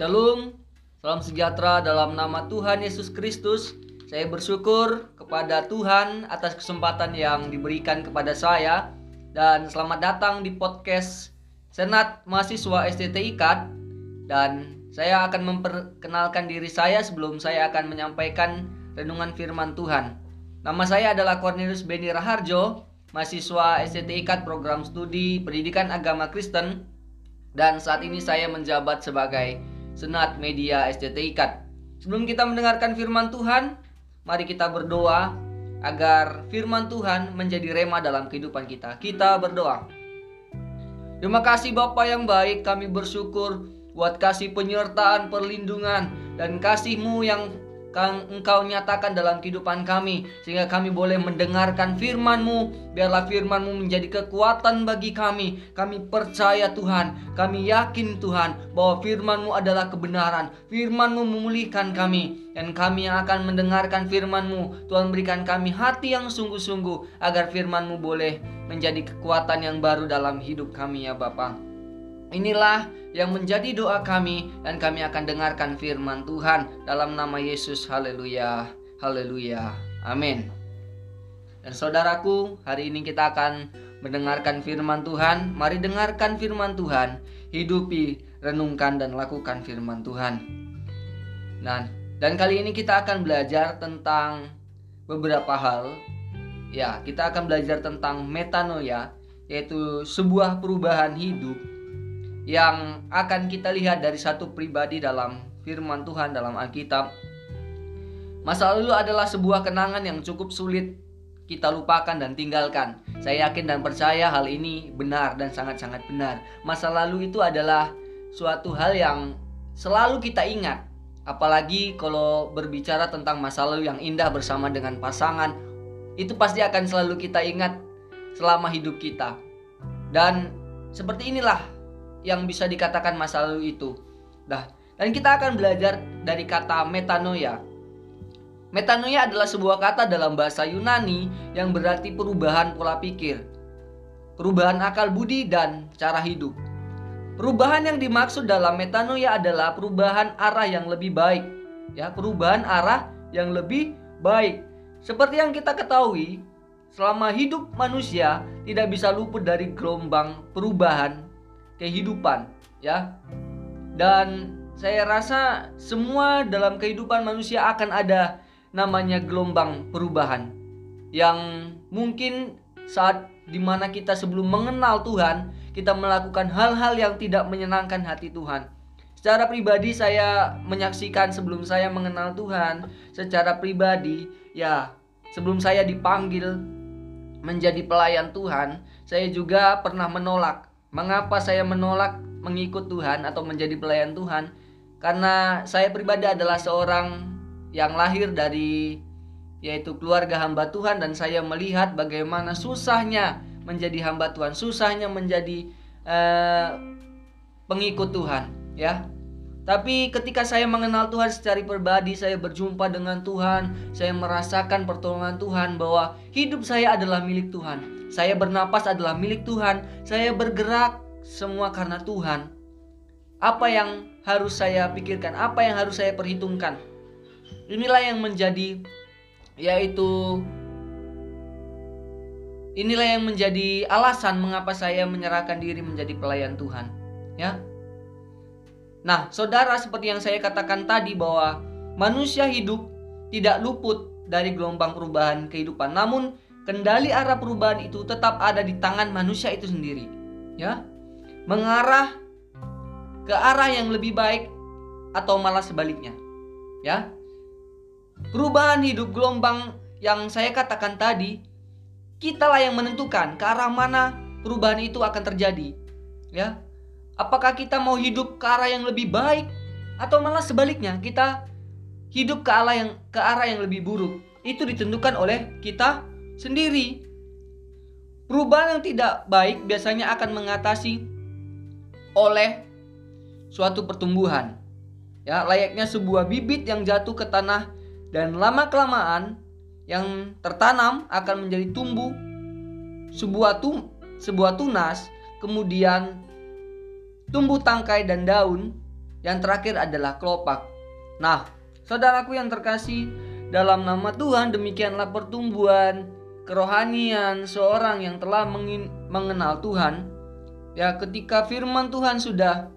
Shalom, salam sejahtera dalam nama Tuhan Yesus Kristus. Saya bersyukur kepada Tuhan atas kesempatan yang diberikan kepada saya dan selamat datang di podcast Senat Mahasiswa STT IKAT dan saya akan memperkenalkan diri saya sebelum saya akan menyampaikan renungan firman Tuhan. Nama saya adalah Cornelius Beni Raharjo, mahasiswa STT IKAT program studi pendidikan agama Kristen dan saat ini saya menjabat sebagai Senat Media SCT Ikat. Sebelum kita mendengarkan firman Tuhan, mari kita berdoa agar firman Tuhan menjadi rema dalam kehidupan kita. Kita berdoa. Terima kasih Bapak yang baik, kami bersyukur buat kasih penyertaan, perlindungan, dan kasih-Mu yang engkau nyatakan dalam kehidupan kami sehingga kami boleh mendengarkan firman-Mu. Biarlah firman-Mu menjadi kekuatan bagi kami. Kami percaya Tuhan kami yakin Tuhan bahwa firman-Mu adalah kebenaran. firman-Mu memulihkan kami dan kami yang akan mendengarkan firman-Mu. Tuhan berikan kami hati yang sungguh-sungguh agar firman-Mu boleh menjadi kekuatan yang baru dalam hidup kami ya Bapak inilah yang menjadi doa kami dan kami akan dengarkan firman Tuhan dalam nama Yesus. Haleluya. Haleluya. Amin. Dan saudaraku, hari ini kita akan mendengarkan firman Tuhan. Mari dengarkan firman Tuhan, hidupi, renungkan dan lakukan firman Tuhan. Nah, dan kali ini kita akan belajar tentang beberapa hal. Ya, kita akan belajar tentang metanoia, yaitu sebuah perubahan hidup yang akan kita lihat dari satu pribadi dalam firman Tuhan dalam Alkitab. Masa lalu adalah sebuah kenangan yang cukup sulit kita lupakan dan tinggalkan. Saya yakin dan percaya hal ini benar dan sangat-sangat benar. Masa lalu itu adalah suatu hal yang selalu kita ingat. Apalagi kalau berbicara tentang masa lalu yang indah bersama dengan pasangan, itu pasti akan selalu kita ingat selama hidup kita. Dan seperti inilah yang bisa dikatakan masa lalu itu. Nah, dan kita akan belajar dari kata metanoia. Metanoia adalah sebuah kata dalam bahasa Yunani yang berarti perubahan pola pikir, perubahan akal budi dan cara hidup. Perubahan yang dimaksud dalam metanoia adalah perubahan arah yang lebih baik, ya, perubahan arah yang lebih baik. Seperti yang kita ketahui, selama hidup manusia tidak bisa luput dari gelombang perubahan kehidupan ya. Dan saya rasa semua dalam kehidupan manusia akan ada namanya gelombang perubahan yang mungkin saat di mana kita sebelum mengenal Tuhan kita melakukan hal-hal yang tidak menyenangkan hati Tuhan. Secara pribadi saya menyaksikan sebelum saya mengenal Tuhan secara pribadi ya sebelum saya dipanggil menjadi pelayan Tuhan, saya juga pernah menolak Mengapa saya menolak mengikut Tuhan atau menjadi pelayan Tuhan? Karena saya pribadi adalah seorang yang lahir dari yaitu keluarga hamba Tuhan dan saya melihat bagaimana susahnya menjadi hamba Tuhan, susahnya menjadi uh, pengikut Tuhan, ya. Tapi ketika saya mengenal Tuhan secara pribadi, saya berjumpa dengan Tuhan, saya merasakan pertolongan Tuhan bahwa hidup saya adalah milik Tuhan. Saya bernapas adalah milik Tuhan. Saya bergerak semua karena Tuhan. Apa yang harus saya pikirkan? Apa yang harus saya perhitungkan? Inilah yang menjadi yaitu inilah yang menjadi alasan mengapa saya menyerahkan diri menjadi pelayan Tuhan. Ya. Nah, saudara seperti yang saya katakan tadi bahwa manusia hidup tidak luput dari gelombang perubahan kehidupan. Namun kendali arah perubahan itu tetap ada di tangan manusia itu sendiri ya. Mengarah ke arah yang lebih baik atau malah sebaliknya ya. Perubahan hidup gelombang yang saya katakan tadi kitalah yang menentukan ke arah mana perubahan itu akan terjadi ya apakah kita mau hidup ke arah yang lebih baik atau malah sebaliknya kita hidup ke arah yang ke arah yang lebih buruk itu ditentukan oleh kita sendiri. Perubahan yang tidak baik biasanya akan mengatasi oleh suatu pertumbuhan. Ya, layaknya sebuah bibit yang jatuh ke tanah dan lama kelamaan yang tertanam akan menjadi tumbuh sebuah tum sebuah tunas, kemudian tumbuh tangkai dan daun Yang terakhir adalah kelopak. Nah, saudaraku yang terkasih, dalam nama Tuhan demikianlah pertumbuhan kerohanian seorang yang telah mengenal Tuhan. Ya, ketika firman Tuhan sudah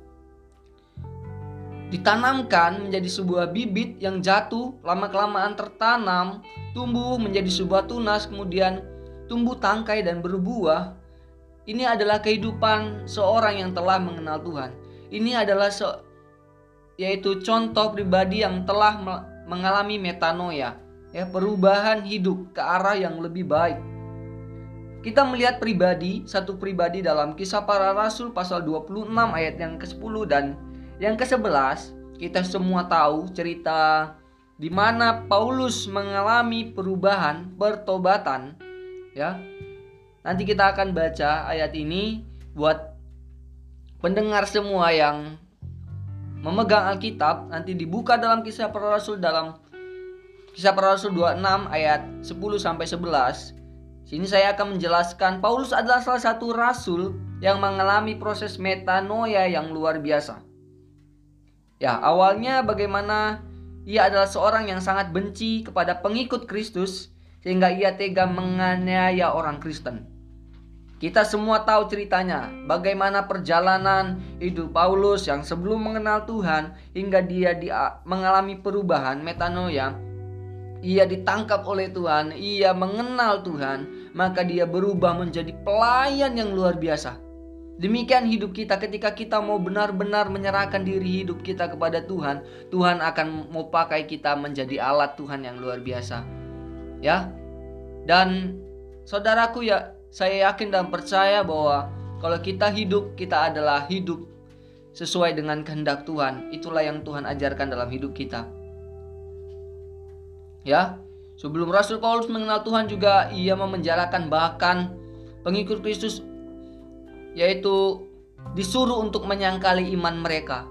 ditanamkan menjadi sebuah bibit yang jatuh, lama-kelamaan tertanam, tumbuh menjadi sebuah tunas, kemudian tumbuh tangkai dan berbuah. Ini adalah kehidupan seorang yang telah mengenal Tuhan. Ini adalah se yaitu contoh pribadi yang telah mengalami metanoia, ya perubahan hidup ke arah yang lebih baik. Kita melihat pribadi, satu pribadi dalam kisah para rasul pasal 26 ayat yang ke-10 dan yang ke-11, kita semua tahu cerita di mana Paulus mengalami perubahan, pertobatan, ya. Nanti kita akan baca ayat ini buat pendengar semua yang memegang Alkitab, nanti dibuka dalam kisah para rasul dalam kisah para rasul 26 ayat 10 sampai 11. Sini saya akan menjelaskan Paulus adalah salah satu rasul yang mengalami proses metanoia yang luar biasa. Ya, awalnya bagaimana ia adalah seorang yang sangat benci kepada pengikut Kristus sehingga ia tega menganiaya orang Kristen. Kita semua tahu ceritanya, bagaimana perjalanan hidup Paulus yang sebelum mengenal Tuhan hingga dia di, mengalami perubahan metanoia. Ia ditangkap oleh Tuhan, ia mengenal Tuhan, maka dia berubah menjadi pelayan yang luar biasa. Demikian hidup kita ketika kita mau benar-benar menyerahkan diri hidup kita kepada Tuhan, Tuhan akan mau pakai kita menjadi alat Tuhan yang luar biasa. Ya. Dan saudaraku ya, saya yakin dan percaya bahwa kalau kita hidup, kita adalah hidup sesuai dengan kehendak Tuhan. Itulah yang Tuhan ajarkan dalam hidup kita. Ya. Sebelum Rasul Paulus mengenal Tuhan juga ia memenjarakan bahkan pengikut Kristus yaitu disuruh untuk menyangkali iman mereka.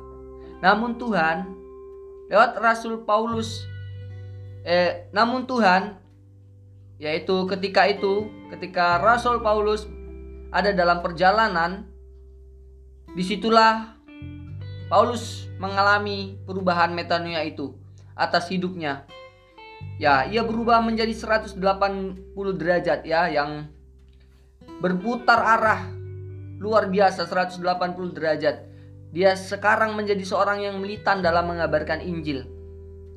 Namun Tuhan lewat Rasul Paulus eh namun Tuhan yaitu ketika itu ketika Rasul Paulus ada dalam perjalanan di situlah Paulus mengalami perubahan metanoia itu atas hidupnya. Ya, ia berubah menjadi 180 derajat ya yang berputar arah luar biasa 180 derajat. Dia sekarang menjadi seorang yang militan dalam mengabarkan Injil.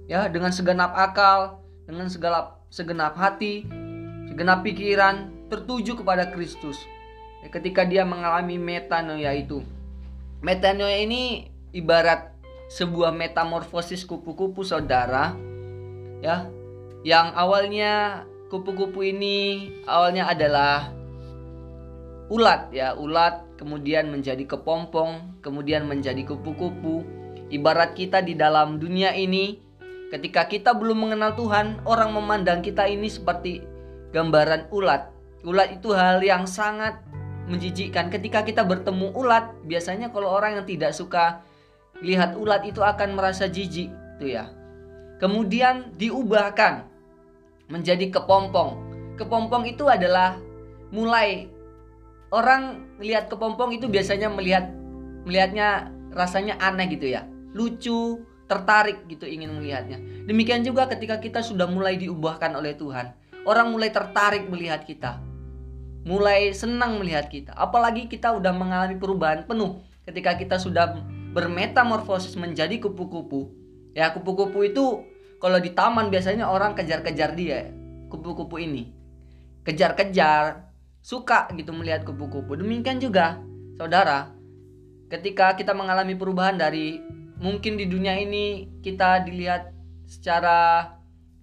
Ya, dengan segenap akal, dengan segala segenap hati, segenap pikiran tertuju kepada Kristus. Ya, ketika dia mengalami metanoia itu. Metanoia ini ibarat sebuah metamorfosis kupu-kupu saudara ya yang awalnya kupu-kupu ini awalnya adalah ulat ya ulat kemudian menjadi kepompong kemudian menjadi kupu-kupu ibarat kita di dalam dunia ini ketika kita belum mengenal Tuhan orang memandang kita ini seperti gambaran ulat. Ulat itu hal yang sangat menjijikkan. Ketika kita bertemu ulat biasanya kalau orang yang tidak suka lihat ulat itu akan merasa jijik tuh ya. Kemudian diubahkan menjadi kepompong. Kepompong itu adalah mulai orang lihat kepompong itu biasanya melihat melihatnya rasanya aneh gitu ya. Lucu tertarik gitu ingin melihatnya. Demikian juga ketika kita sudah mulai diubahkan oleh Tuhan orang mulai tertarik melihat kita. Mulai senang melihat kita. Apalagi kita udah mengalami perubahan penuh ketika kita sudah bermetamorfosis menjadi kupu-kupu. Ya kupu-kupu itu kalau di taman biasanya orang kejar-kejar dia kupu-kupu ini. Kejar-kejar suka gitu melihat kupu-kupu. Demikian juga saudara, ketika kita mengalami perubahan dari mungkin di dunia ini kita dilihat secara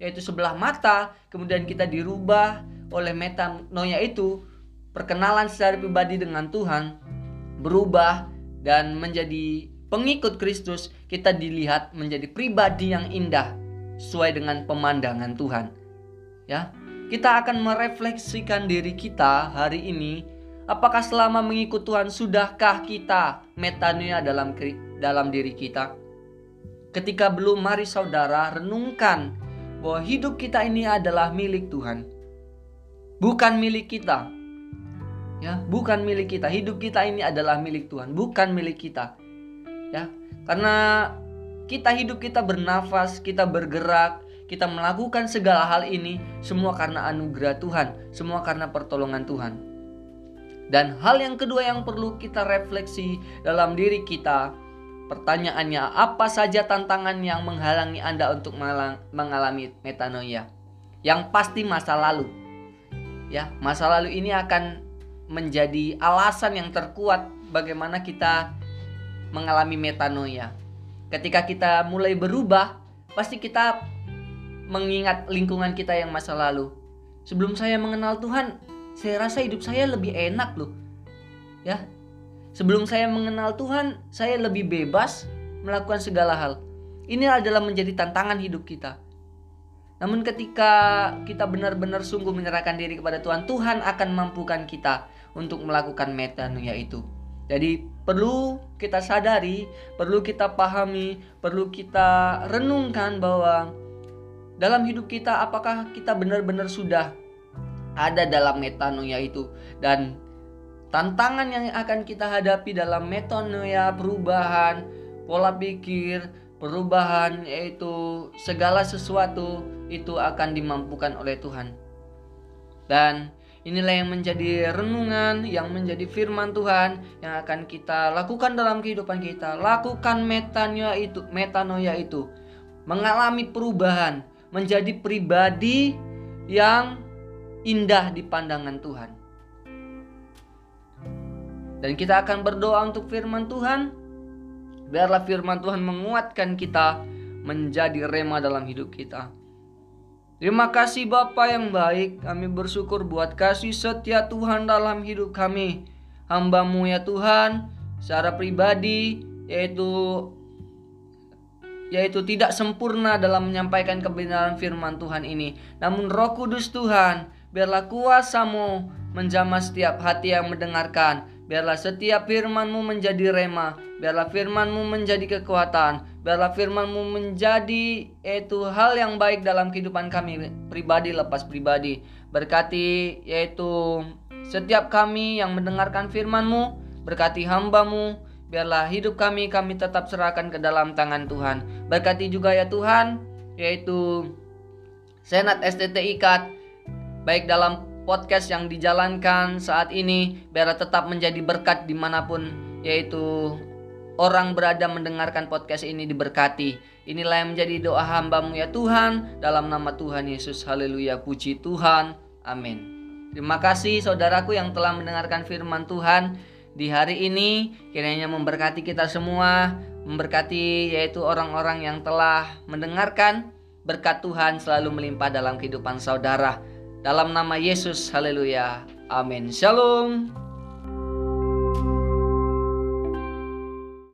yaitu sebelah mata, kemudian kita dirubah oleh metanoia itu, perkenalan secara pribadi dengan Tuhan, berubah dan menjadi pengikut Kristus, kita dilihat menjadi pribadi yang indah sesuai dengan pemandangan Tuhan. Ya, kita akan merefleksikan diri kita hari ini. Apakah selama mengikut Tuhan sudahkah kita metanoia dalam dalam diri kita? Ketika belum, mari saudara renungkan bahwa hidup kita ini adalah milik Tuhan. Bukan milik kita. Ya, bukan milik kita. Hidup kita ini adalah milik Tuhan, bukan milik kita. Ya, karena kita hidup kita bernafas, kita bergerak, kita melakukan segala hal ini semua karena anugerah Tuhan, semua karena pertolongan Tuhan. Dan hal yang kedua yang perlu kita refleksi dalam diri kita, pertanyaannya apa saja tantangan yang menghalangi Anda untuk mengalami metanoia? Yang pasti masa lalu. Ya, masa lalu ini akan menjadi alasan yang terkuat bagaimana kita mengalami metanoia. Ketika kita mulai berubah, pasti kita mengingat lingkungan kita yang masa lalu. Sebelum saya mengenal Tuhan, saya rasa hidup saya lebih enak loh. Ya. Sebelum saya mengenal Tuhan, saya lebih bebas melakukan segala hal. Ini adalah menjadi tantangan hidup kita. Namun ketika kita benar-benar sungguh menyerahkan diri kepada Tuhan, Tuhan akan mampukan kita untuk melakukan metanoia itu. Jadi perlu kita sadari, perlu kita pahami, perlu kita renungkan bahwa dalam hidup kita apakah kita benar-benar sudah ada dalam metanoia itu dan tantangan yang akan kita hadapi dalam metanoia perubahan pola pikir perubahan yaitu segala sesuatu itu akan dimampukan oleh Tuhan. Dan inilah yang menjadi renungan yang menjadi firman Tuhan yang akan kita lakukan dalam kehidupan kita. Lakukan metanoia itu metanoia itu. Mengalami perubahan menjadi pribadi yang indah di pandangan Tuhan. Dan kita akan berdoa untuk firman Tuhan. Biarlah firman Tuhan menguatkan kita menjadi rema dalam hidup kita. Terima kasih Bapa yang baik. Kami bersyukur buat kasih setia Tuhan dalam hidup kami. Hambamu ya Tuhan, secara pribadi, yaitu yaitu tidak sempurna dalam menyampaikan kebenaran firman Tuhan ini. Namun roh kudus Tuhan, biarlah kuasamu menjamah setiap hati yang mendengarkan. Biarlah setiap firmanmu menjadi rema. Biarlah firmanmu menjadi kekuatan. Biarlah firmanmu menjadi yaitu hal yang baik dalam kehidupan kami pribadi lepas pribadi. Berkati yaitu setiap kami yang mendengarkan firmanmu. Berkati hambamu Biarlah hidup kami kami tetap serahkan ke dalam tangan Tuhan. Berkati juga ya Tuhan, yaitu Senat STT Ikat, baik dalam podcast yang dijalankan saat ini, biarlah tetap menjadi berkat di mana pun, yaitu orang berada mendengarkan podcast ini diberkati. Inilah yang menjadi doa hambamu ya Tuhan, dalam nama Tuhan Yesus, haleluya, puji Tuhan, amin. Terima kasih saudaraku yang telah mendengarkan firman Tuhan di hari ini kiranya memberkati kita semua, memberkati yaitu orang-orang yang telah mendengarkan berkat Tuhan selalu melimpah dalam kehidupan saudara. Dalam nama Yesus, haleluya. Amin. Shalom.